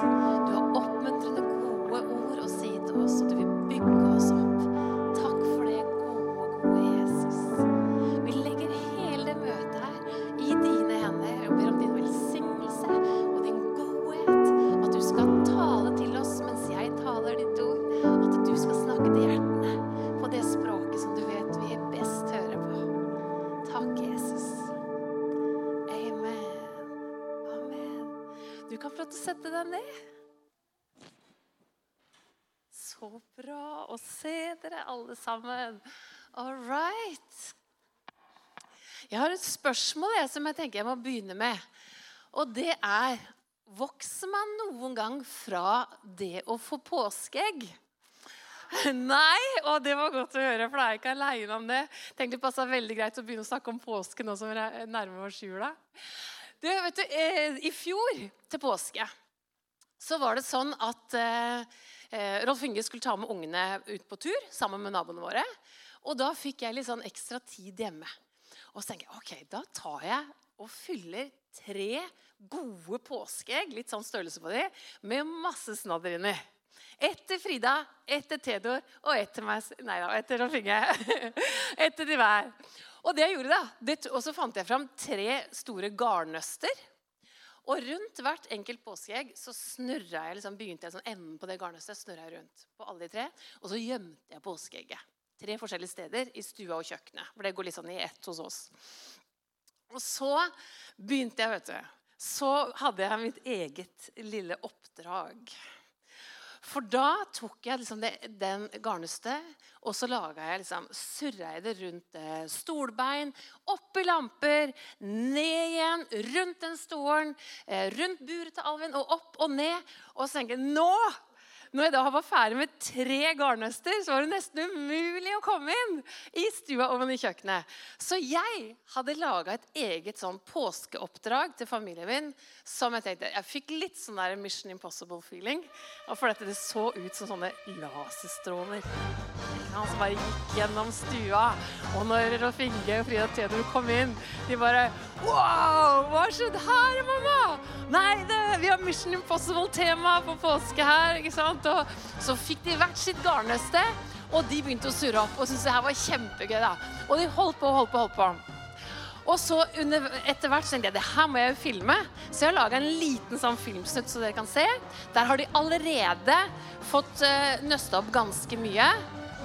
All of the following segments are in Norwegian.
Du sammen. All right. Jeg har et spørsmål jeg, som jeg tenker jeg må begynne med. Og det er Vokser man noen gang fra det å få påskeegg? Nei, og det var godt å høre, for da er jeg ikke aleine om det. Tenkte det passa veldig greit å begynne å snakke om påske nå som vi nærmer oss jula. Du, vet du, eh, I fjor til påske så var det sånn at eh, Rolf Inge skulle ta med ungene ut på tur sammen med naboene våre. Og da fikk jeg litt sånn ekstra tid hjemme. Og så tenker jeg ok, da tar jeg og fyller tre gode påskeegg, litt sånn størrelse på de, med masse snadder inni. Ett til Frida, ett til Theodor og ett til meg Nei da, ett til Rolf Inge. ett til de hver. Og det jeg gjorde da, det, og så fant jeg fram tre store garnnøster. Og rundt hvert enkelt påskeegg så jeg liksom, begynte jeg sånn enden på det garnnøstet. snurra jeg rundt på alle de tre, Og så gjemte jeg påskeegget. Tre forskjellige steder i stua og kjøkkenet. For det går litt sånn i ett hos oss. Og så begynte jeg, vet du Så hadde jeg mitt eget lille oppdrag. For da tok jeg liksom det, den garnnøstet, og så laga jeg liksom, det rundt eh, stolbein, opp i lamper, ned igjen, rundt den stolen, eh, rundt buret til Alvin, og opp og ned. Og så tenker jeg nå når jeg da var ferdig med tre garnnøster, så var det nesten umulig å komme inn i stua og i kjøkkenet. Så jeg hadde laga et eget sånn påskeoppdrag til familien min. som Jeg tenkte, jeg fikk litt sånn der Mission Impossible-feeling. For dette det så ut som sånne laserstråler. Som bare gikk gjennom stua. Og når Rolf Inge og Frida Theodor kom inn, de bare Wow! Hva har skjedd her, mamma? Nei, det, vi har Mission Impossible-tema på påske her. ikke sant? Og så fikk de hvert sitt garnnøste, og de begynte å surre opp. Og syntes det her var kjempegøy. da. Og de holdt på og holdt på. holdt på. Og så etter hvert tenkte jeg det her må jeg jo filme. Så jeg har laga en liten sånn filmsnutt så dere kan se. Der har de allerede fått uh, nøsta opp ganske mye.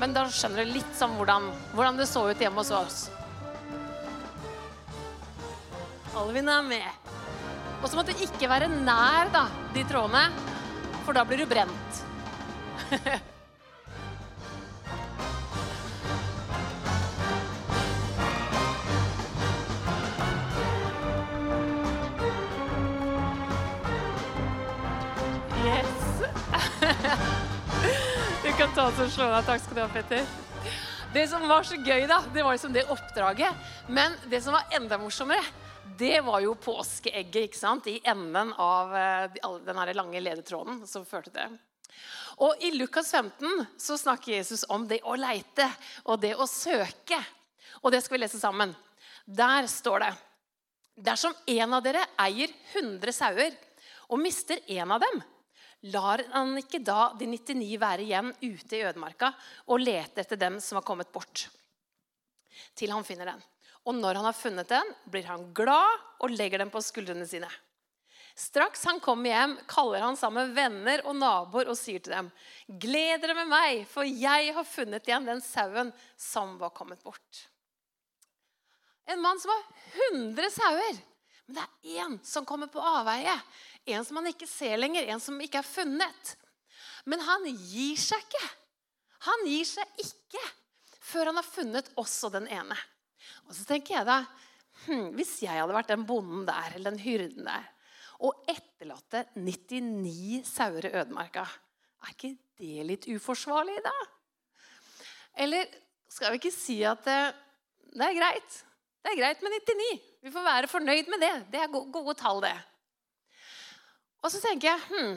Men da skjønner du litt sånn hvordan, hvordan det så ut hjemme hos oss. Alvin er med. Og så måtte du ikke være nær da, de trådene, for da blir du brent. du kan ta og slå deg. Takk skal du ha, Petter. Det som var så gøy, da, det var liksom det oppdraget. Men det som var enda morsommere, det var jo påskeegget ikke sant? i enden av eh, den lange ledetråden som førte til Og I Lukas 15 så snakker Jesus om det å leite og det å søke. Og det skal vi lese sammen. Der står det Dersom en av dere eier 100 sauer og mister en av dem, lar han ikke da de 99 være igjen ute i ødemarka og lete etter dem som har kommet bort, til han finner den. Og når han har funnet den, blir han glad og legger den på skuldrene sine. Straks han kommer hjem, kaller han sammen venner og naboer og sier til dem.: Gled dere med meg, for jeg har funnet igjen den sauen som var kommet bort. En mann som har 100 sauer, men det er én som kommer på avveie. En som han ikke ser lenger, en som ikke er funnet. Men han gir seg ikke. Han gir seg ikke før han har funnet også den ene. Og så tenker jeg da hm, Hvis jeg hadde vært den bonden der, eller den hyrden der, og etterlatte 99 sauer i ødemarka, er ikke det litt uforsvarlig da? Eller skal vi ikke si at det, det er greit? Det er greit med 99. Vi får være fornøyd med det. Det er gode tall, det. Og så tenker jeg hm,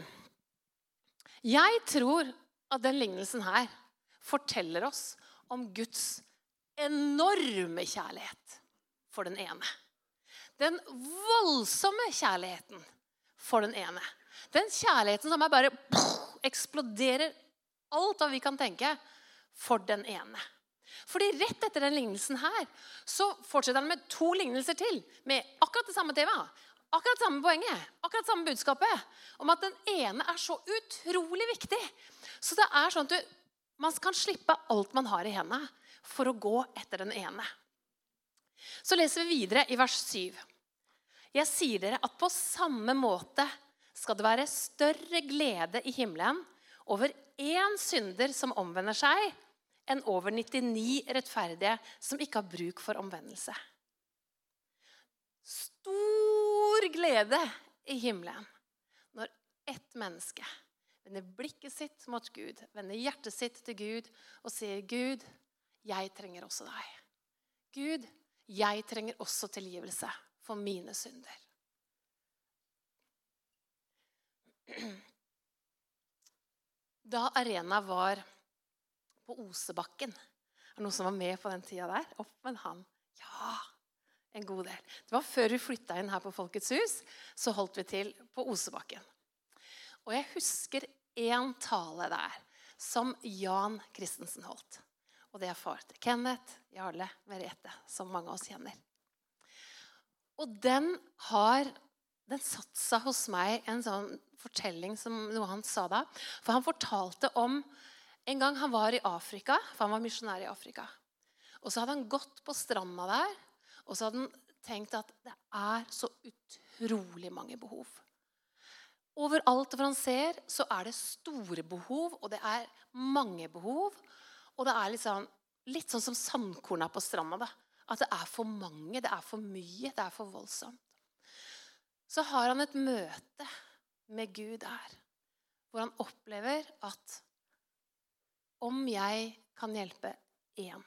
Jeg tror at den lignelsen her forteller oss om Guds enorme kjærlighet for den ene. Den voldsomme kjærligheten for den ene. Den kjærligheten som bare eksploderer alt hva vi kan tenke, for den ene. Fordi rett etter den lignelsen her, så fortsetter han med to lignelser til. Med akkurat det samme temaet. Akkurat samme poenget, akkurat samme budskapet. Om at den ene er så utrolig viktig. Så det er sånn at du, man kan slippe alt man har i hendene, for å gå etter den ene. Så leser vi videre i vers 7. Jeg sier dere at på samme måte skal det være større glede i himmelen over én synder som omvender seg, enn over 99 rettferdige som ikke har bruk for omvendelse. Stor glede i himmelen når ett menneske vender blikket sitt mot Gud, vender hjertet sitt til Gud og sier, 'Gud, jeg trenger også deg.' Gud, jeg trenger også tilgivelse for mine synder. Da Arena var på Osebakken Er det noen som var med på den tida der? Opp med han. Ja, en god del. Det var før vi flytta inn her på Folkets hus. Så holdt vi til på Osebakken. Og jeg husker én tale der som Jan Christensen holdt. Og det er far til Kenneth, Jarle, Merete, som mange av oss kjenner. Og den har den satt seg hos meg en sånn fortelling som noe han sa da. For han fortalte om en gang han var i Afrika, for han var misjonær i Afrika. Og så hadde han gått på stranda der, og så hadde han tenkt at det er så utrolig mange behov. Overalt hvor han ser, så er det store behov, og det er mange behov. Og det er litt sånn, litt sånn som sandkorna på stranda. Da. At det er for mange, det er for mye, det er for voldsomt. Så har han et møte med Gud der, hvor han opplever at om jeg kan hjelpe én,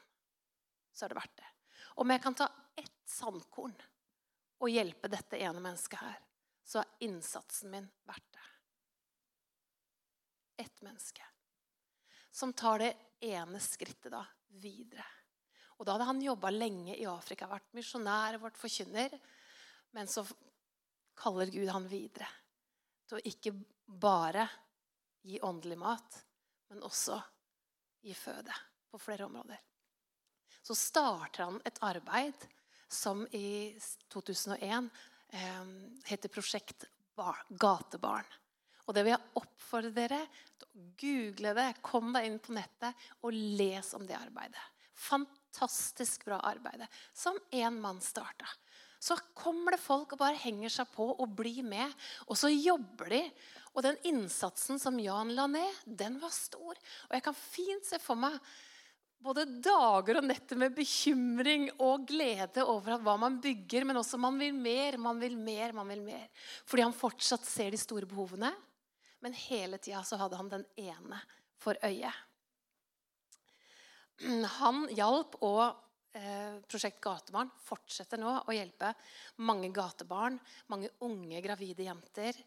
så er det verdt det. Om jeg kan ta ett sandkorn og hjelpe dette ene mennesket her, så er innsatsen min verdt det. Ett menneske som tar det ene skrittet da videre. Og Da hadde han jobba lenge i Afrika, vært misjonær, vært forkynner. Men så kaller Gud han videre til å ikke bare gi åndelig mat, men også gi føde på flere områder. Så starter han et arbeid som i 2001 eh, heter Prosjekt Gatebarn. Og det vil jeg oppfordre dere til å google det. Kom deg inn på nettet og les om det arbeidet. Fantastisk bra arbeid som én mann starta. Så kommer det folk og bare henger seg på og blir med. Og så jobber de. Og den innsatsen som Jan la ned, den var stor. Og jeg kan fint se for meg både dager og netter med bekymring og glede over hva man bygger, men også man vil mer, man vil mer, man vil mer. Fordi han fortsatt ser de store behovene. Men hele tida så hadde han den ene for øye. Han hjalp og eh, Prosjekt Gatebarn fortsetter nå å hjelpe mange gatebarn, mange unge gravide jenter.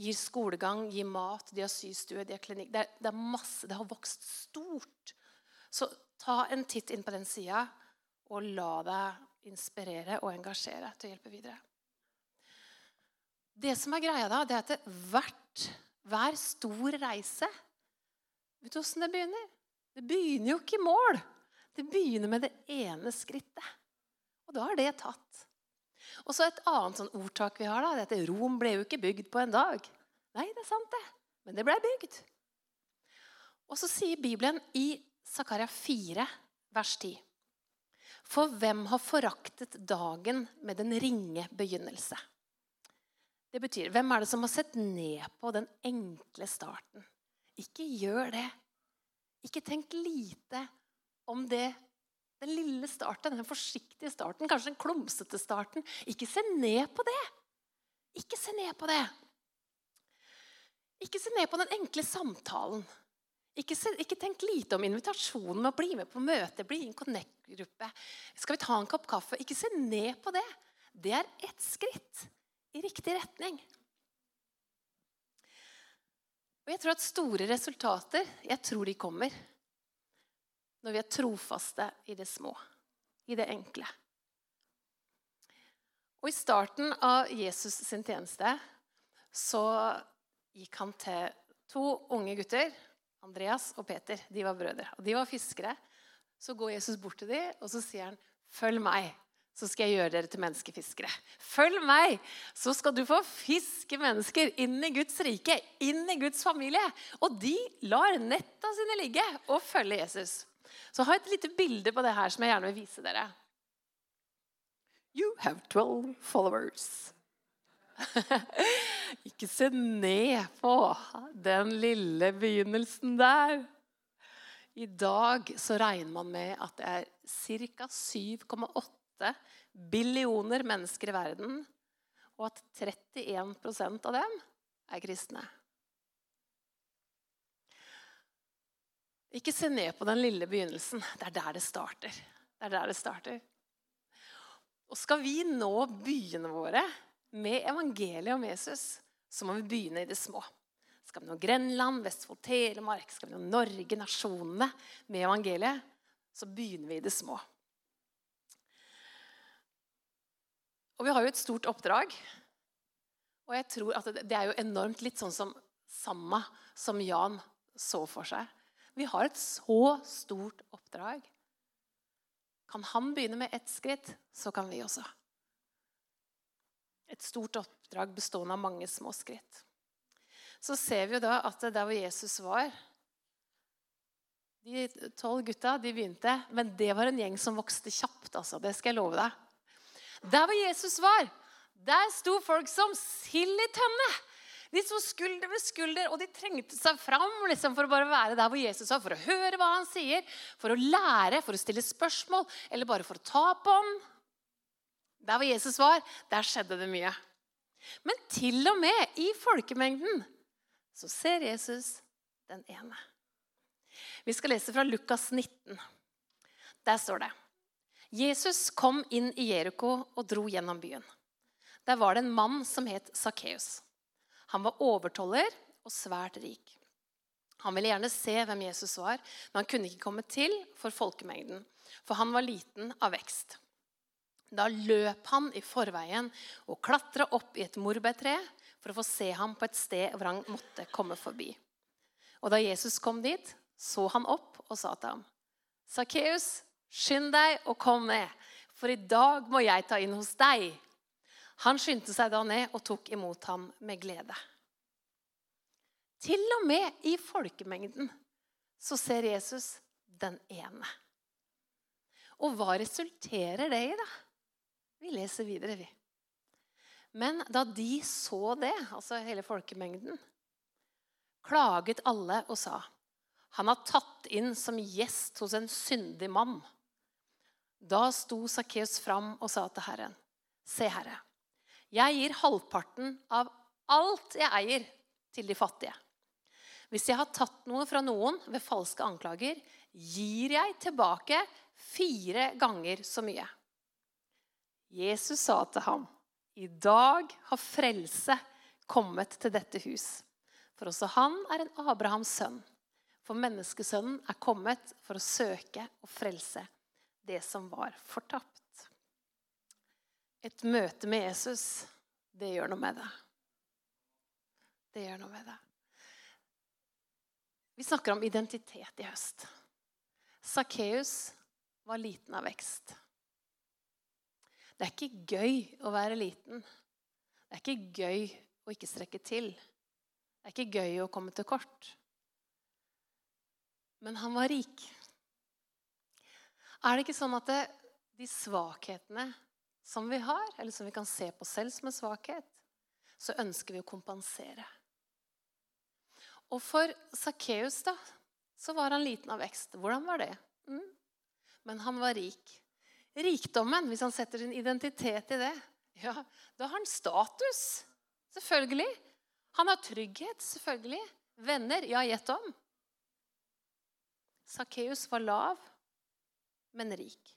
Gir skolegang, gir mat, de har systue, de har klinikk. Det, er, det, er masse, det har vokst stort. Så ta en titt inn på den sida, og la deg inspirere og engasjere til å hjelpe videre. Det som er greia da, det er at hvert, hver stor reise Vet du åssen det begynner? Det begynner jo ikke i mål. Det begynner med det ene skrittet. Og da er det tatt. Og så Et annet sånn ordtak vi har, da, det er at Rom ble jo ikke bygd på en dag. Nei, det er sant, det. Men det ble bygd. Og så sier Bibelen i Zakaria 4, vers 10.: For hvem har foraktet dagen med den ringe begynnelse? Det betyr, Hvem er det som har sett ned på den enkle starten? Ikke gjør det. Ikke tenk lite om det, den lille starten, den forsiktige starten, kanskje den klumsete starten. Ikke se ned på det. Ikke se ned på det. Ikke se ned på den enkle samtalen. Ikke, se, ikke tenk lite om invitasjonen med å bli med på møte, bli i en Connect-gruppe. Skal vi ta en kopp kaffe? Ikke se ned på det. Det er ett skritt i riktig retning. Og jeg tror at store resultater jeg tror de kommer når vi er trofaste i det små, i det enkle. Og I starten av Jesus sin tjeneste så gikk han til to unge gutter, Andreas og Peter. De var brødre. Og de var fiskere. Så går Jesus bort til dem, og så sier han, 'Følg meg, så skal jeg gjøre dere til menneskefiskere.' 'Følg meg, så skal du få fiske mennesker inn i Guds rike, inn i Guds familie.' Og de lar netta sine ligge og følge Jesus. Så jeg har et lite bilde på det her som jeg gjerne vil vise dere. You have 12 followers. Ikke se ned på den lille begynnelsen der. I dag så regner man med at det er ca. 7,8 billioner mennesker i verden, og at 31% av dem er kristne. Ikke se ned på den lille begynnelsen. Det er der det starter. Det er der det starter. Og skal vi nå byene våre med evangeliet om Jesus, så må vi begynne i det små. Skal vi nå Grenland, Vestfold, Telemark, skal vi nå Norge, nasjonene, med evangeliet, så begynner vi i det små. Og vi har jo et stort oppdrag. Og jeg tror at det er jo enormt litt sånn som samme som Jan så for seg. Vi har et så stort oppdrag. Kan han begynne med ett skritt, så kan vi også. Et stort oppdrag bestående av mange små skritt. Så ser vi jo da at der hvor Jesus var De tolv gutta de begynte, men det var en gjeng som vokste kjapt. altså, Det skal jeg love deg. Der hvor Jesus var, der sto folk som sild i tønne. De sto skulder ved skulder, og de trengte seg fram liksom, for å bare være der hvor Jesus var. For å høre hva han sier, for å lære, for å stille spørsmål, eller bare for å ta på ham. Der hvor Jesus var, der skjedde det mye. Men til og med i folkemengden så ser Jesus den ene. Vi skal lese fra Lukas 19. Der står det Jesus kom inn i Jeriko og dro gjennom byen. Der var det en mann som het Sakkeus. Han var overtoller og svært rik. Han ville gjerne se hvem Jesus var, men han kunne ikke komme til for folkemengden, for han var liten av vekst. Da løp han i forveien og klatra opp i et morbærtre for å få se ham på et sted hvor han måtte komme forbi. Og da Jesus kom dit, så han opp og sa til ham, 'Sakkeus, skynd deg og kom ned, for i dag må jeg ta inn hos deg.' Han skyndte seg da ned og tok imot ham med glede. Til og med i folkemengden så ser Jesus den ene. Og hva resulterer det i, da? Vi leser videre, vi. Men da de så det, altså hele folkemengden, klaget alle og sa han har tatt inn som gjest hos en syndig mann. Da sto Sakkeus fram og sa til Herren, Se, Herre, jeg gir halvparten av alt jeg eier, til de fattige. Hvis jeg har tatt noe fra noen ved falske anklager, gir jeg tilbake fire ganger så mye. Jesus sa til ham, 'I dag har frelse kommet til dette hus.' For også han er en Abrahams sønn. For menneskesønnen er kommet for å søke og frelse det som var fortapt. Et møte med Jesus, det gjør noe med det. Det gjør noe med det. Vi snakker om identitet i høst. Sakkeus var liten av vekst. Det er ikke gøy å være liten. Det er ikke gøy å ikke strekke til. Det er ikke gøy å komme til kort. Men han var rik. Er det ikke sånn at det, de svakhetene som vi har, eller som vi kan se på selv som en svakhet, så ønsker vi å kompensere. Og for Sakkeus, da, så var han liten av vekst. Hvordan var det? Mm. Men han var rik rikdommen, hvis han setter sin identitet i det, ja, da har han status. Selvfølgelig. Han har trygghet, selvfølgelig. Venner, ja, gjett om. Sakkeus var lav, men rik.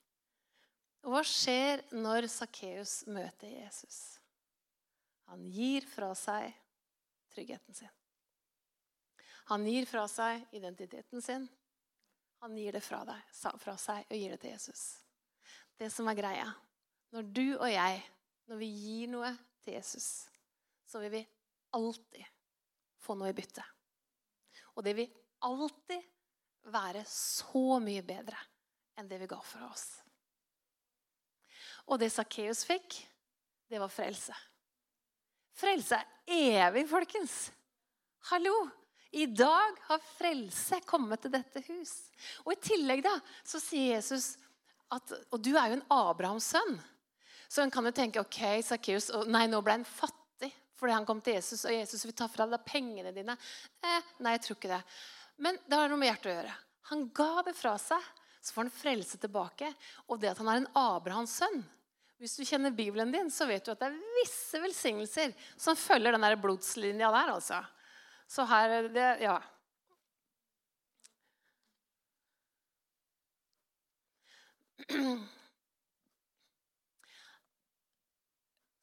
Og hva skjer når Sakkeus møter Jesus? Han gir fra seg tryggheten sin. Han gir fra seg identiteten sin. Han gir det fra, deg, fra seg og gir det til Jesus det som er greia. Når du og jeg, når vi gir noe til Jesus, så vil vi alltid få noe i bytte. Og det vil alltid være så mye bedre enn det vi ga for oss. Og det Sakkeus fikk, det var frelse. Frelse er evig, folkens. Hallo! I dag har frelse kommet til dette hus. Og i tillegg da, så sier Jesus at Og du er jo en Abrahams sønn. Så en kan jo tenke ok, Sakkeus Nei, nå ble han fattig fordi han kom til Jesus, og Jesus vil ta fra deg pengene dine. Eh, nei, jeg tror ikke det. Men det har noe med hjertet å gjøre. Han ga det fra seg. Så får han frelse tilbake. Og det at han er en Abrahams sønn Hvis du kjenner Bibelen din, så vet du at det er visse velsignelser som følger den der blodslinja der. altså. Så her det, Ja.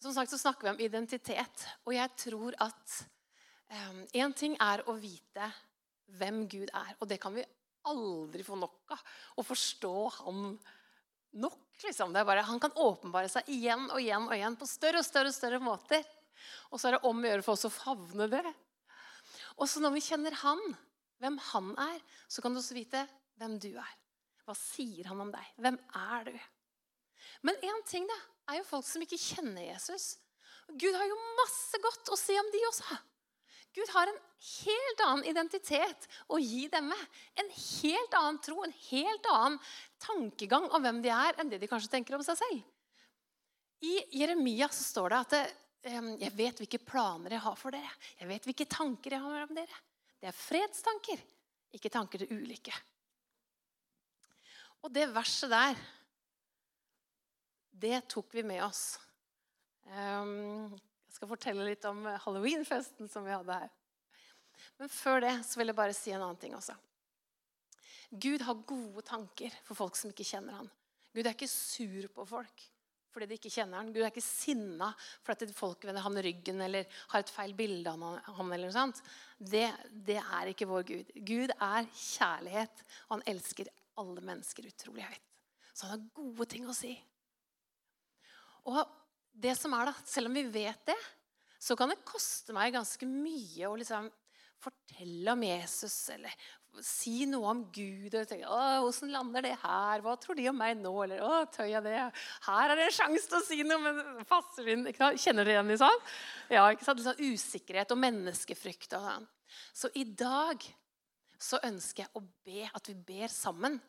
Som sagt så snakker vi om identitet, og jeg tror at én um, ting er å vite hvem Gud er. Og det kan vi aldri få nok av. Å forstå han nok. Liksom. Bare, han kan åpenbare seg igjen og igjen og igjen på større og større, og større måter. Og så er det om å gjøre for oss å favne det. Og så når vi kjenner han, hvem han er, så kan du også vite hvem du er. Hva sier han om deg? Hvem er du? Men én ting da, er jo folk som ikke kjenner Jesus. Gud har jo masse godt å si om de også. Gud har en helt annen identitet å gi dem med. En helt annen tro, en helt annen tankegang om hvem de er, enn det de kanskje tenker om seg selv. I Jeremia så står det at det, jeg vet hvilke planer jeg har for dere. Jeg vet hvilke tanker jeg har om dere. Det er fredstanker, ikke tanker til ulykke. Og det verset der, det tok vi med oss. Skal fortelle litt om halloweenfesten som vi hadde her. Men før det så vil jeg bare si en annen ting også. Gud har gode tanker for folk som ikke kjenner han. Gud er ikke sur på folk fordi de ikke kjenner han. Gud er ikke sinna for at folk vender ham ryggen eller har et feil bilde av ham. eller noe sånt. Det, det er ikke vår Gud. Gud er kjærlighet, og han elsker alle mennesker utrolig høyt. Så han har gode ting å si. Og det som er da, Selv om vi vet det, så kan det koste meg ganske mye å liksom fortelle om Jesus eller si noe om Gud. og tenke, å, 'Hvordan lander det her? Hva tror de om meg nå?' Eller 'Å, tør jeg det?' Her er det en sjanse til å si noe, men passer inn. Kjenner dere igjen i sånn? Ja, ikke sant? Sånn usikkerhet og menneskefrykt. og sånn. Så i dag så ønsker jeg å be at vi ber sammen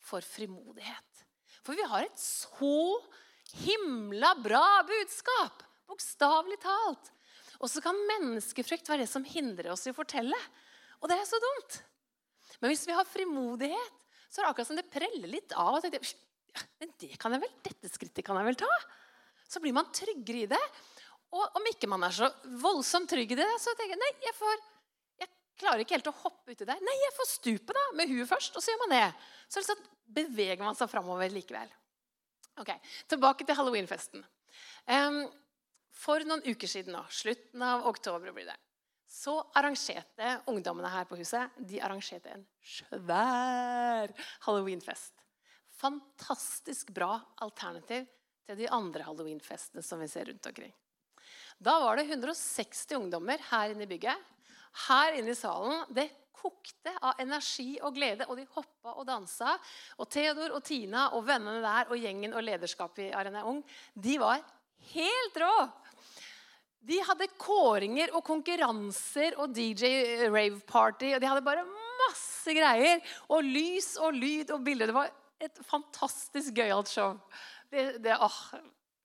for frimodighet. For vi har et så himla bra budskap. Bokstavelig talt. Og så kan menneskefrykt være det som hindrer oss i å fortelle. Og det er så dumt. Men hvis vi har frimodighet, så er det akkurat som det preller litt av. Og tenker, men det kan jeg vel, Dette skrittet kan jeg vel ta? Så blir man tryggere i det. Og om ikke man er så voldsomt trygg i det, så tenker jeg nei, jeg, får, jeg klarer ikke helt å hoppe uti der. Nei, jeg får stupe da, med huet først, og så gjør man det. Så liksom beveger man seg framover likevel. Ok, Tilbake til halloweenfesten. Um, for noen uker siden, nå, slutten av oktober, blir det, så arrangerte ungdommene her på huset de arrangerte en svær halloweenfest. Fantastisk bra alternativ til de andre halloweenfestene som vi ser rundt omkring. Da var det 160 ungdommer her inne i bygget. Her inne i salen. Det kokte av energi og glede, og de hoppa og dansa. Og Theodor og Tina og vennene der og gjengen og lederskapet i Arena Ung de var helt rå! De hadde kåringer og konkurranser og DJ rave party. og De hadde bare masse greier. Og lys og lyd og bilder. Det var et fantastisk gøyalt show. Det, det, åh,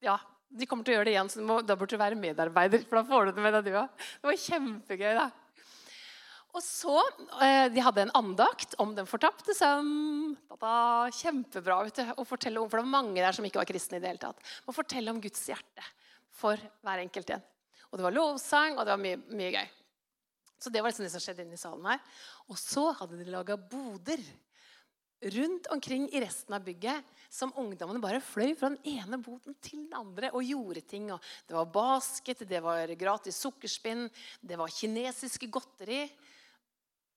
ja, De kommer til å gjøre det igjen, så da burde du være medarbeider. for da får du Det med deg, du også. Det var kjempegøy. da. Og så, eh, De hadde en andakt om den fortapte sønn. Kjempebra vet du, å fortelle om, for det var mange der som ikke var kristne. i det hele tatt. Å fortelle om Guds hjerte for hver enkelt igjen. Og det var lovsang, og det var mye, mye gøy. Så det var liksom det som skjedde inne i salen her. Og så hadde de laga boder rundt omkring i resten av bygget som ungdommene bare fløy fra den ene boden til den andre og gjorde ting. Og det var basket, det var gratis sukkerspinn, det var kinesiske godteri.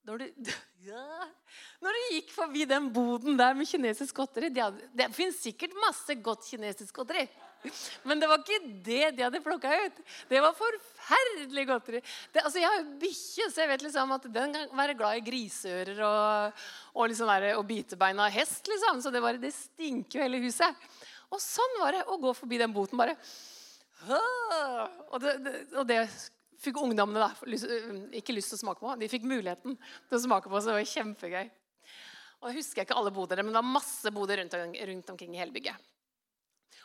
Når du, ja, når du gikk forbi den boden der med kinesisk godteri Det, det fins sikkert masse godt kinesisk godteri. Men det var ikke det de hadde plukka ut. Det var forferdelig godteri. Det, altså, jeg har jo bikkje, så jeg vet liksom at den kan være glad i griseører og, og, liksom og bitebein av hest. liksom. Så det, var, det stinker jo hele huset. Og sånn var det å gå forbi den boten bare. Og det, og det fikk ungdommene da, lyst, ikke lyst til å smake på. De fikk muligheten til å smake på, så det var kjempegøy. Og jeg husker ikke alle bodene, men det var masse boder rundt, rundt omkring i hele bygget.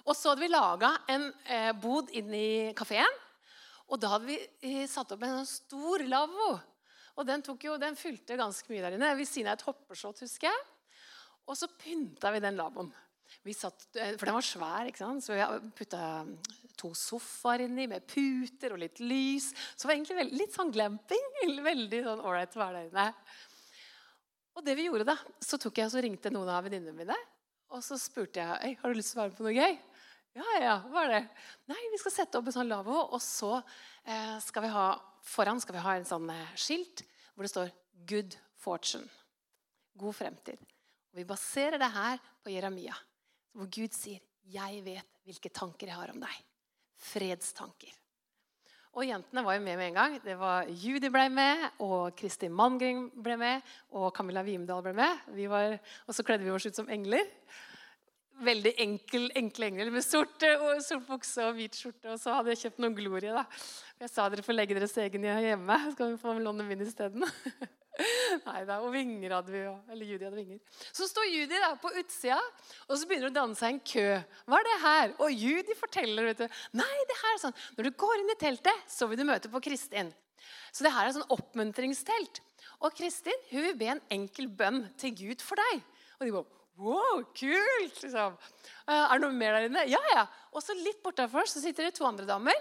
Og så hadde vi laga en eh, bod inn i kafeen. Og da hadde vi eh, satt opp en stor lavvo. Og den, jo, den, fylte ganske mye der inne. Ved siden av et hoppeslott, husker jeg. Og så pynta vi den lavvoen. For den var svær, ikke sant? så vi putta to sofaer inni med puter og litt lys. Så det var egentlig veldig, litt sånn glamping. Veldig sånn ålreit å være der inne. Og det vi gjorde da, så tok jeg og ringte noen av venninnene mine. Og så spurte jeg har du lyst til å være med på noe gøy. Ja, ja, hva er det? Nei, vi skal sette opp en sånn lavvo, og så eh, skal vi ha foran skal vi ha en sånn eh, skilt hvor det står 'Good fortune'. God fremtid. Og Vi baserer det her på Jeremia, hvor Gud sier 'Jeg vet hvilke tanker jeg har om deg'. Fredstanker. Og jentene var jo med med en gang. Det var Judy ble med, og Kristin Mangring ble med, og Camilla Vimdal ble med. Var, og så kledde vi oss ut som engler veldig enkel, enkle engler med sort, sort bukse og hvit skjorte. Og så hadde jeg kjøpt noen Glorie. da. Jeg sa dere får legge deres egen hjemme. Skal vi få låne min isteden? Nei da. Og vinger hadde vi jo. Eller Judy hadde vinger. Så står Judy da på utsida, og så begynner hun å danne seg en kø. Hva er det her? Og Judy forteller. vet du. Nei, det her er sånn. Når du går inn i teltet, så vil du møte på Kristin. Så det her er sånn oppmuntringstelt. Og Kristin hun vil be en enkel bønn til Gud for deg. Og de går Wow, kult! Liksom. Eh, er det noe mer der inne? Ja, ja. Og så litt bortafor så sitter det to andre damer.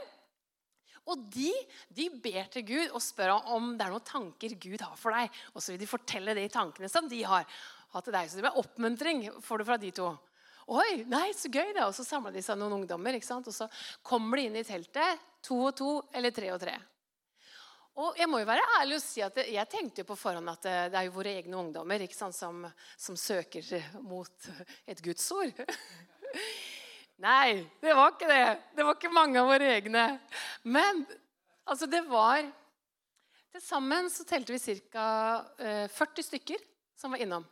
Og de, de, ber til Gud og spør om det er noen tanker Gud har for deg. Og så vil de fortelle de tankene som de har hatt til deg. Så det blir oppmuntring får du fra de to. Oi, nei, så gøy det. Og så samler de seg noen ungdommer. ikke sant? Og så kommer de inn i teltet, to og to eller tre og tre. Og jeg må jo være ærlig og si at jeg tenkte jo på forhånd at det er jo våre egne ungdommer ikke sant, som, som søker mot et gudsord. Nei, det var ikke det. Det var ikke mange av våre egne. Men altså, det var Til sammen så telte vi ca. 40 stykker som var innom.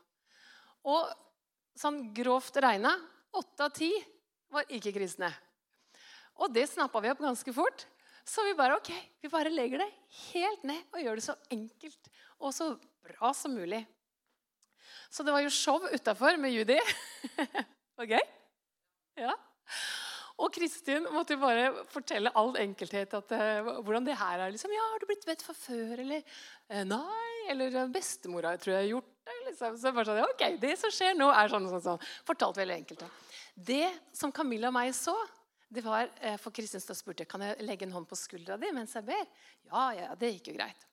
Og sånn grovt regna åtte av ti var ikke-kristne. Og det snappa vi opp ganske fort. Så vi bare ok, vi bare legger det helt ned og gjør det så enkelt og så bra som mulig. Så det var jo show utafor med Judy. var gøy? Ja. Og Kristin måtte bare fortelle all enkelthet at, uh, hvordan det her er. liksom, ja, 'Har du blitt bedt for før?' Eller uh, 'Nei.' Eller uh, 'Bestemora tror jeg har gjort det.' Liksom. Så bare sånn, ok, Det som skjer nå, er sånn sånn. sånn. Fortalt veldig enkelt. Det som Camilla og meg så, det var, eh, for Kristin som spurte kan jeg legge en hånd på skuldra di mens jeg ber. Ja, ja, det gikk jo greit.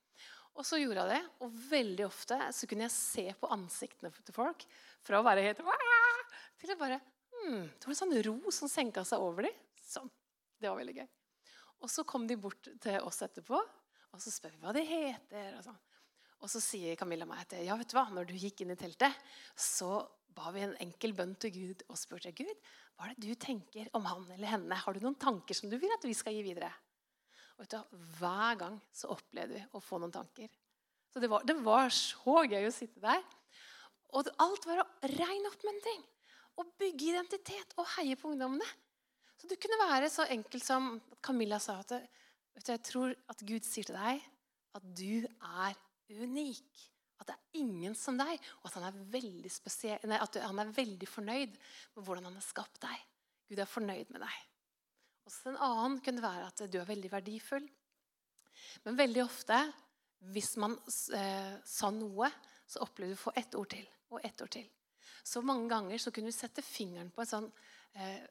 Og så gjorde jeg det, og veldig ofte så kunne jeg se på ansiktene til folk fra å være helt til å bare hmm, Det var en sånn ro som senka seg over dem. Sånn. Det var veldig gøy. Og så kom de bort til oss etterpå, og så spør vi hva de heter. Og, sånn. og så sier Camilla meg at ja, vet du hva, når du gikk inn i teltet, så ba vi en enkel bønn til Gud og spurte Gud, hva er det du tenker om han eller henne. Har du noen tanker som du vil at vi skal gi videre? Og vet du, Hver gang så opplevde vi å få noen tanker. Så det var, det var så gøy å sitte der. Og alt var ren oppmuntring. Å bygge identitet og heie på ungdommene. Så du kunne være så enkelt som Camilla sa at du, jeg tror at Gud sier til deg at du er unik. At det er ingen som deg, og at han er veldig, nei, at han er veldig fornøyd med hvordan han har skapt deg. Gud er fornøyd med deg. Også en annen kunne være at du er veldig verdifull. Men veldig ofte, hvis man eh, sa noe, så opplevde du å få ett ord til og ett ord til. Så mange ganger så kunne vi sette fingeren på et sånn eh,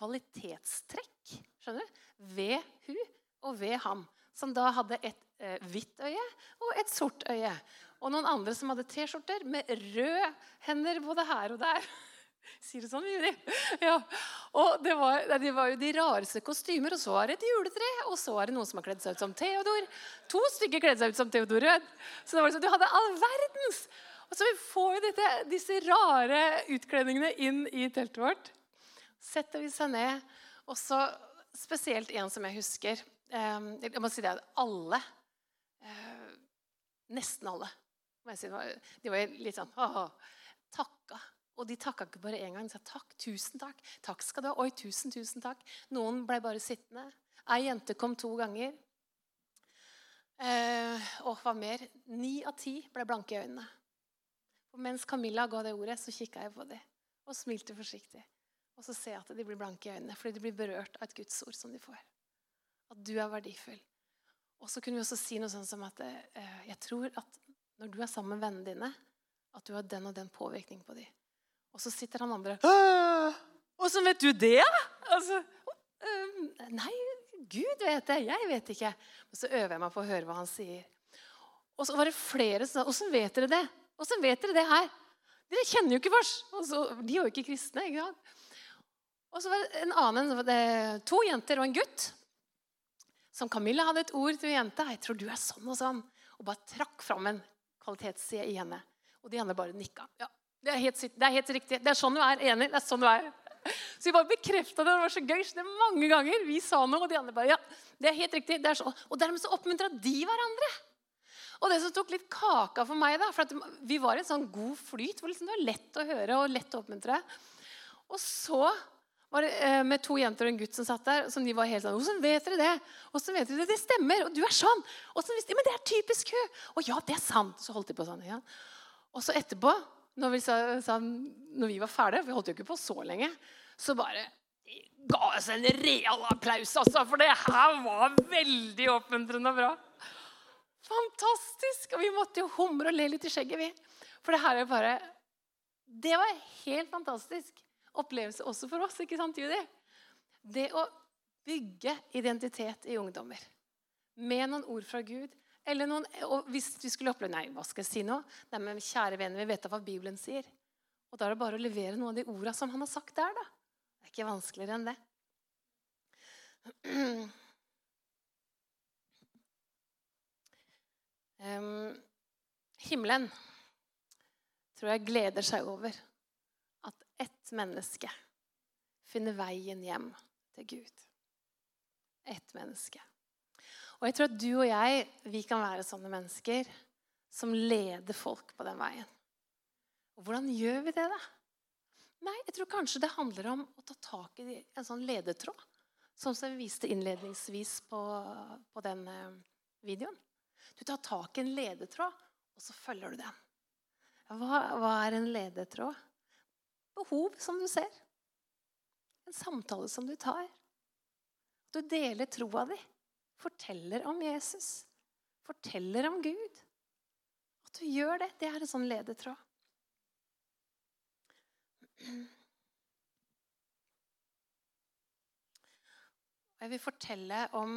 kvalitetstrekk skjønner du? ved hun og ved ham, som da hadde et eh, hvitt øye og et sort øye. Og noen andre som hadde T-skjorter med røde hender både her og der. Sier det sånn, Juri? Ja. Og det var, det var, jo de rareste kostymer. Og så er det et juletre, og så er det noen som har kledd seg ut som Theodor. To stykker kledde seg ut som Theodor Rød. Så det var liksom, du hadde all verdens. Og så vi får dette, disse rare utkledningene inn i teltet vårt. Setter vi seg ned, Og så spesielt en som jeg husker. Eh, jeg må si det at alle eh, Nesten alle. De var litt sånn Takka. Og de takka ikke bare én gang. De sa takk, tusen takk. Takk skal du ha. Oi, tusen, tusen takk. Noen ble bare sittende. Ei jente kom to ganger. Eh, og hva mer? Ni av ti ble blanke i øynene. Og mens Camilla ga det ordet, så kikka jeg på dem og smilte forsiktig. Og så ser jeg at de blir blanke i øynene fordi de blir berørt av et Guds ord som de får. At du er verdifull. Og så kunne vi også si noe sånn som at eh, jeg tror at når du er sammen med vennene dine, at du har den og den påvirkning på dem. Og så sitter han andre Åssen vet du det? Altså, øh, nei, Gud vet det. Jeg vet ikke. Og så øver jeg meg på å høre hva han sier. Og så var det flere som sa Åssen vet dere det? Åssen vet dere det her? Dere kjenner jo ikke vårs. de er jo ikke kristne. ikke sant? Og så var det en annen, to jenter og en gutt. Som Camilla hadde et ord til jenta. 'Jeg tror du er sånn og sånn.' Og bare trakk fram en kvalitetsside i henne. Og de andre bare nikka. Ja, det er, helt, det er helt riktig. Det er sånn du er. Enig. Det er sånn du er. Så vi bare bekrefta det. Det var så gøy. Så det mange ganger vi sa noe, og de andre bare Ja, det er helt riktig. Det er sånn. Og dermed så oppmuntra de hverandre. Og det som tok litt kaka for meg, da, for vi var i en sånn god flyt hvor liksom det var lett å høre og lett å oppmuntre. Og så var det eh, med to jenter og en gutt som satt der. som de var helt sånn, 'Åssen vet dere det?' Så vet dere det, det stemmer. Og du er sånn. Så visste 'Men det er typisk hun.' Og ja, det er sant. Så holdt de på sånn. Ja. Og så etterpå, når vi, sa, sa, når vi var ferdige, for vi holdt jo ikke på så lenge, så bare ga oss en real applaus, altså. For det her var veldig oppmuntrende og bra. Fantastisk! Og vi måtte jo humre og le litt i skjegget, vi. For det her er bare Det var helt fantastisk opplevelse også for oss, ikke sant, Judy? Det å bygge identitet i ungdommer med noen ord fra Gud. Eller noen, og hvis vi skulle oppleve Nei, hva skal jeg si nå? Nei, men Kjære venner, vi vet da hva Bibelen sier. Og da er det bare å levere noen av de ordene som han har sagt der. da. Det er ikke vanskeligere enn det. Um, himmelen tror jeg gleder seg over at ett menneske finner veien hjem til Gud. Ett menneske. Og jeg tror at du og jeg vi kan være sånne mennesker som leder folk på den veien. Og hvordan gjør vi det, da? Nei, jeg tror kanskje det handler om å ta tak i en sånn ledetråd. Sånn som jeg viste innledningsvis på, på den eh, videoen. Du tar tak i en ledetråd, og så følger du den. Hva, hva er en ledetråd? Behov som du ser. En samtale som du tar. Du deler troa di. Forteller om Jesus. Forteller om Gud. At du gjør det, det er en sånn ledetråd. Jeg vil fortelle om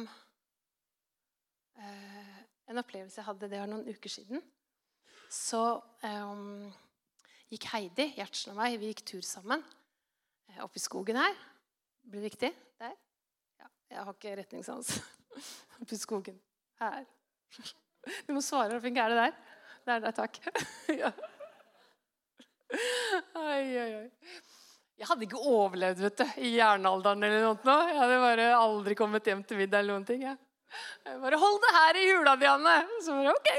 eh, en opplevelse jeg hadde det var noen uker siden. Så um, gikk Heidi, Gjertsen og meg, vi gikk tur sammen eh, oppe i skogen her. Blir det riktig? Der? Ja, jeg har ikke retningssans. Oppe i skogen. Her. Du må svare, Fink. Er det der? Det er der, takk. ja. Oi, oi, oi. Jeg hadde ikke overlevd vet du, i jernalderen. eller noe. Jeg hadde bare aldri kommet hjem til middag. eller noen ting. Ja. Jeg bare 'Hold det her i hula, Dianne.' Så bare ok.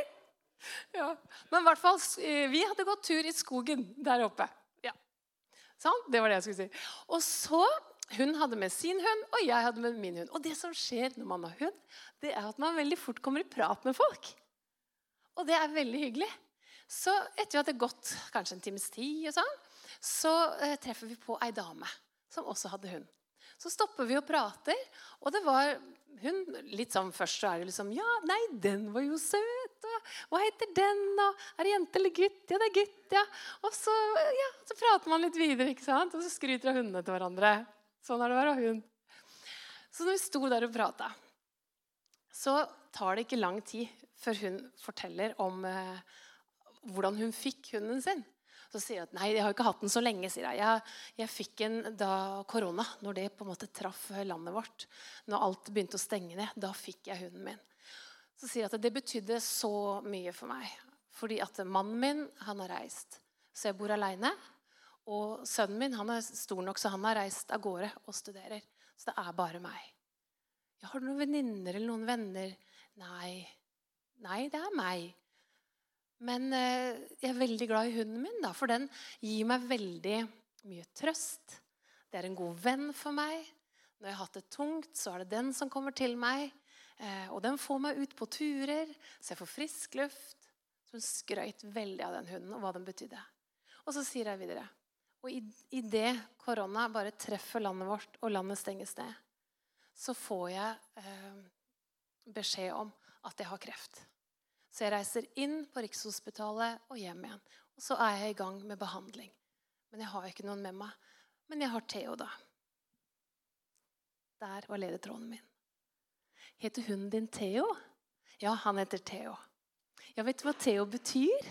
Ja. Men i hvert fall, eh, vi hadde gått tur i skogen der oppe. Ja. Sånn, Det var det jeg skulle si. Og så Hun hadde med sin hund, og jeg hadde med min hund. Og det som skjer når man har hund, det er at man veldig fort kommer i prat med folk. Og det er veldig hyggelig. Så etter vi hadde gått kanskje en times tid, og sånn, så eh, treffer vi på ei dame som også hadde hund. Så stopper vi og prater, og det var hun litt sånn Først så er det liksom Ja, nei, den var jo søt. Og hva heter den? da? er det jente eller gutt? Ja, det er gutt, ja. Og så, ja, så prater man litt videre, ikke sant? Og så skryter av hundene til hverandre. Sånn er det å være hund. Så når vi sto der og prata, så tar det ikke lang tid før hun forteller om eh, hvordan hun fikk hunden sin. Så sier hun at nei, jeg har ikke hatt den så lenge. sier Jeg Jeg, jeg fikk den da korona, når det på en måte traff landet vårt. Når alt begynte å stenge ned. Da fikk jeg hunden min. Så sier jeg at det betydde så mye for meg. Fordi at mannen min han har reist, så jeg bor aleine. Og sønnen min han er stor nok, så han har reist av gårde og studerer. Så det er bare meg. Jeg har du noen venninner eller noen venner? Nei. Nei, det er meg. Men eh, jeg er veldig glad i hunden min, da, for den gir meg veldig mye trøst. Det er en god venn for meg. Når jeg har hatt det tungt, så er det den som kommer til meg. Eh, og den får meg ut på turer, så jeg får frisk luft. Så hun skrøyt veldig av den hunden og hva den betydde. Og så sier jeg videre Og i, i det korona bare treffer landet vårt, og landet stenges ned, så får jeg eh, beskjed om at jeg har kreft. Så jeg reiser inn på Rikshospitalet og hjem igjen. Og så er jeg i gang med behandling. Men jeg har ikke noen med meg. Men jeg har Theo, da. Der var ledetråden min. Heter hunden din Theo? Ja, han heter Theo. Ja, vet du hva Theo betyr?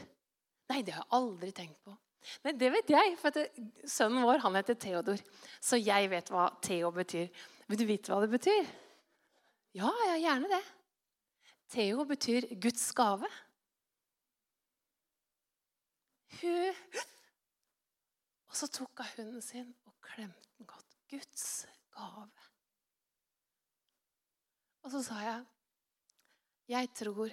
Nei, det har jeg aldri tenkt på. Nei, det vet jeg, for sønnen vår han heter Theodor. Så jeg vet hva Theo betyr. Vil du vite hva det betyr? Ja, ja, gjerne det. Theo betyr Guds gave. Hun Og så tok hun hunden sin og klemte den godt. Guds gave. Og så sa jeg, 'Jeg tror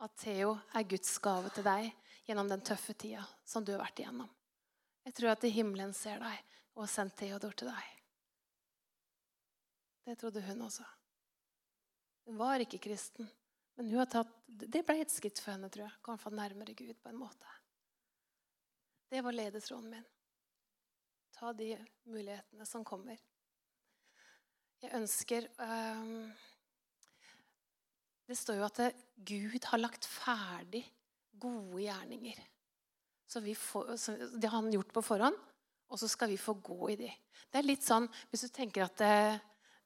at Theo er Guds gave til deg gjennom den tøffe tida som du har vært igjennom.' 'Jeg tror at himmelen ser deg og har sendt Theodor til deg.' Det trodde hun også. Hun var ikke kristen, men hun har tatt, det ble et skritt for henne, tror jeg. Kan få nærmere Gud på en måte. Det var ledetråden min. Ta de mulighetene som kommer. Jeg ønsker um, det står jo at Gud har lagt ferdig gode gjerninger. Så får, så det har han gjort på forhånd, og så skal vi få gå i de. Det er litt sånn hvis du tenker at det,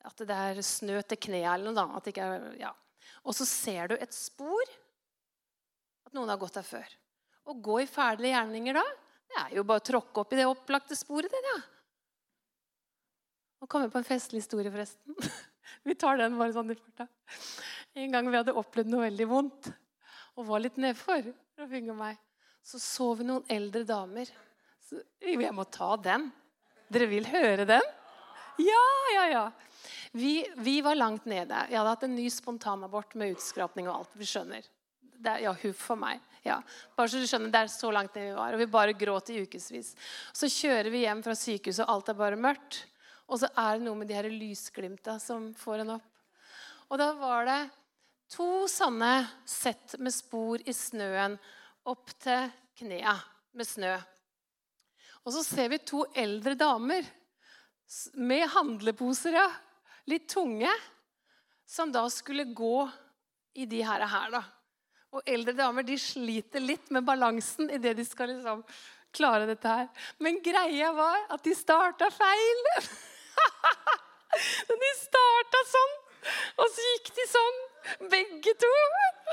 at det er snø til kneet eller noe. ikke er, ja. Og så ser du et spor at noen har gått der før. Å gå i fæle gjerninger da, det er jo bare å tråkke opp i det opplagte sporet. Det, ja. Nå kommer jeg på en festlig historie, forresten. Vi tar den bare sånn i farta. En gang vi hadde opplevd noe veldig vondt og var litt nedfor, så så vi noen eldre damer. Så jeg må ta den. Dere vil høre den? Ja, ja, ja. Vi, vi var langt nede. Jeg hadde hatt en ny spontanabort med utskrapning og alt. Vi skjønner. Det er, ja, huff for meg. Ja, bare så du skjønner, Det er så langt ned vi var. Og vi bare gråt i ukevis. Så kjører vi hjem fra sykehuset, og alt er bare mørkt. Og så er det noe med de her lysglimta som får en opp. Og da var det To sånne sett med spor i snøen opp til knea med snø. Og så ser vi to eldre damer med handleposer, ja. Litt tunge. Som da skulle gå i de her. her da. Og eldre damer de sliter litt med balansen i det de skal liksom klare dette her. Men greia var at de starta feil. de starta sånn, og så gikk de sånn. Begge to.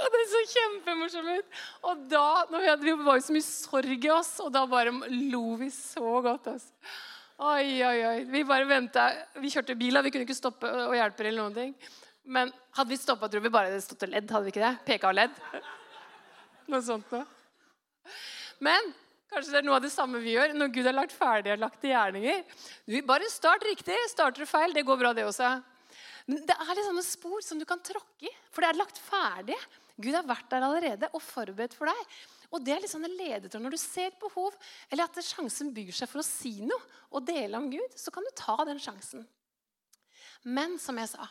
Og det så kjempemorsomt ut. Og da når vi, hadde, vi var jo så mye sorg i oss, og da bare lo vi så godt. Altså. Oi, oi, oi. Vi bare venta. Vi kjørte bil, vi kunne ikke stoppe og hjelpe. eller noen ting. Men hadde vi stoppa, tror vi bare det stått og ledd. Hadde vi ikke det? Peka og ledd. Noe sånt noe. Men kanskje det er noe av det samme vi gjør når Gud har lagt ferdig og lagt gjerninger. Bare start riktig. Starter du feil, det går bra, det også. Men det er litt sånne spor som du kan tråkke i, for det er lagt ferdig. Gud har vært der allerede og forberedt for deg. Og det er litt sånn ledetråd. Når du ser et behov, eller at sjansen byr seg for å si noe og dele om Gud, så kan du ta den sjansen. Men som jeg sa,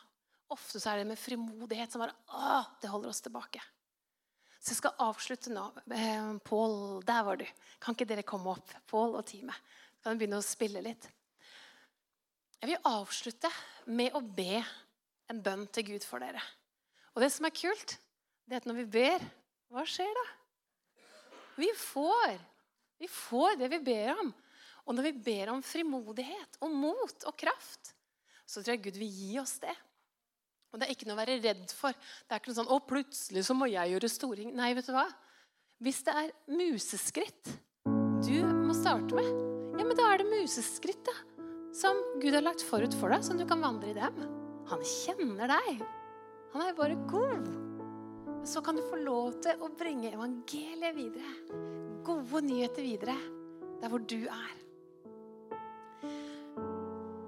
ofte så er det med frimodighet som bare å, det holder oss tilbake. Så jeg skal avslutte nå. Eh, Pål, der var du. Kan ikke dere komme opp? Pål og teamet. Kan begynne å spille litt? Jeg vil avslutte med å be en bønn til Gud for dere. Og det som er kult, det er at når vi ber, hva skjer da? Vi får. Vi får det vi ber om. Og når vi ber om frimodighet og mot og kraft, så tror jeg Gud vil gi oss det. Og det er ikke noe å være redd for. Det er ikke noe sånn 'Å, plutselig så må jeg gjøre storing'. Nei, vet du hva? Hvis det er museskritt du må starte med, ja, men da er det museskritt, da som Gud har lagt forut for deg, som du kan vandre i dem. Han kjenner deg. Han er bare god. Så kan du få lov til å bringe evangeliet videre. Gode nyheter videre der hvor du er.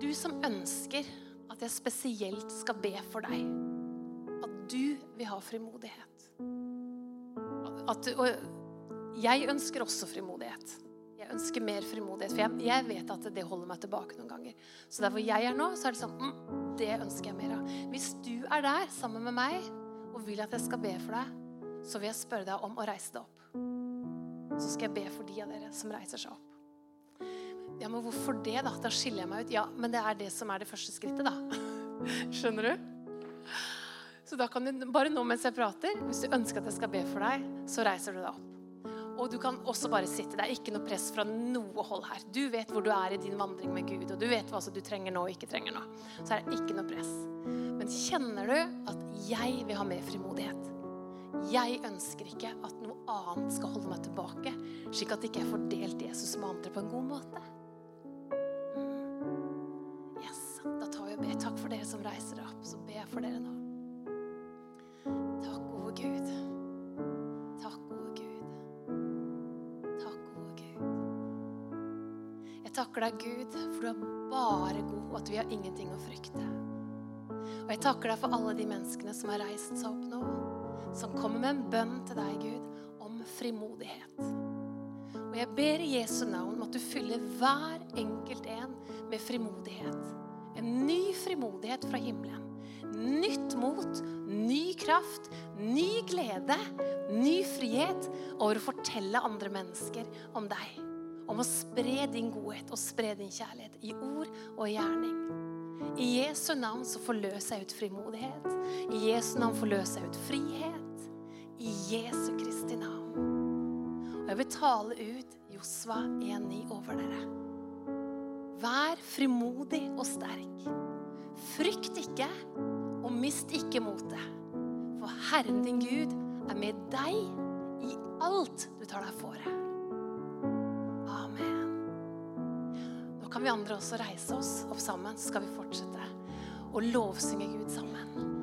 Du som ønsker at jeg spesielt skal be for deg. At du vil ha frimodighet. At, og jeg ønsker også frimodighet. Ønsker mer frimodighet, for jeg, jeg, vet at det holder meg tilbake noen ganger. Så der hvor jeg er nå, så er det sånn mm, Det ønsker jeg mer av. Hvis du er der sammen med meg og vil at jeg skal be for deg, så vil jeg spørre deg om å reise deg opp. Så skal jeg be for de av dere som reiser seg opp. Ja, men hvorfor det, da? Da skiller jeg meg ut. Ja, men det er det som er det første skrittet, da. Skjønner du? Så da kan du bare nå mens jeg prater, hvis du ønsker at jeg skal be for deg, så reiser du deg opp. Og du kan også bare sitte. Det er ikke noe press fra noe hold her. Du vet hvor du er i din vandring med Gud, og du vet hva du trenger nå og ikke trenger nå. Så er det ikke noe press. Men kjenner du at jeg vil ha mer frimodighet? Jeg ønsker ikke at noe annet skal holde meg tilbake, slik at ikke jeg får delt Jesus med andre på en god måte. Mm. Yes, Da tar vi og ber. Takk for dere som reiser dere opp. Så ber jeg for dere nå. Takk, gode Gud. Jeg takker deg, Gud, for du er bare god, og at vi har ingenting å frykte. Og jeg takker deg for alle de menneskene som har reist seg opp nå, som kommer med en bønn til deg, Gud, om frimodighet. Og jeg ber i Jesu navn om at du fyller hver enkelt en med frimodighet. En ny frimodighet fra himmelen. Nytt mot, ny kraft, ny glede, ny frihet over å fortelle andre mennesker om deg. Om å spre din godhet og spre din kjærlighet i ord og gjerning. I Jesu navn så forløser jeg ut frimodighet. I Jesu navn forløser jeg ut frihet. I Jesu Kristi navn. Og jeg vil tale ut Josva 1,9 over dere. Vær frimodig og sterk. Frykt ikke, og mist ikke motet. For Herren din Gud er med deg i alt du tar deg fore. Kan vi andre også reise oss opp sammen, så skal vi fortsette å lovsynge Gud sammen.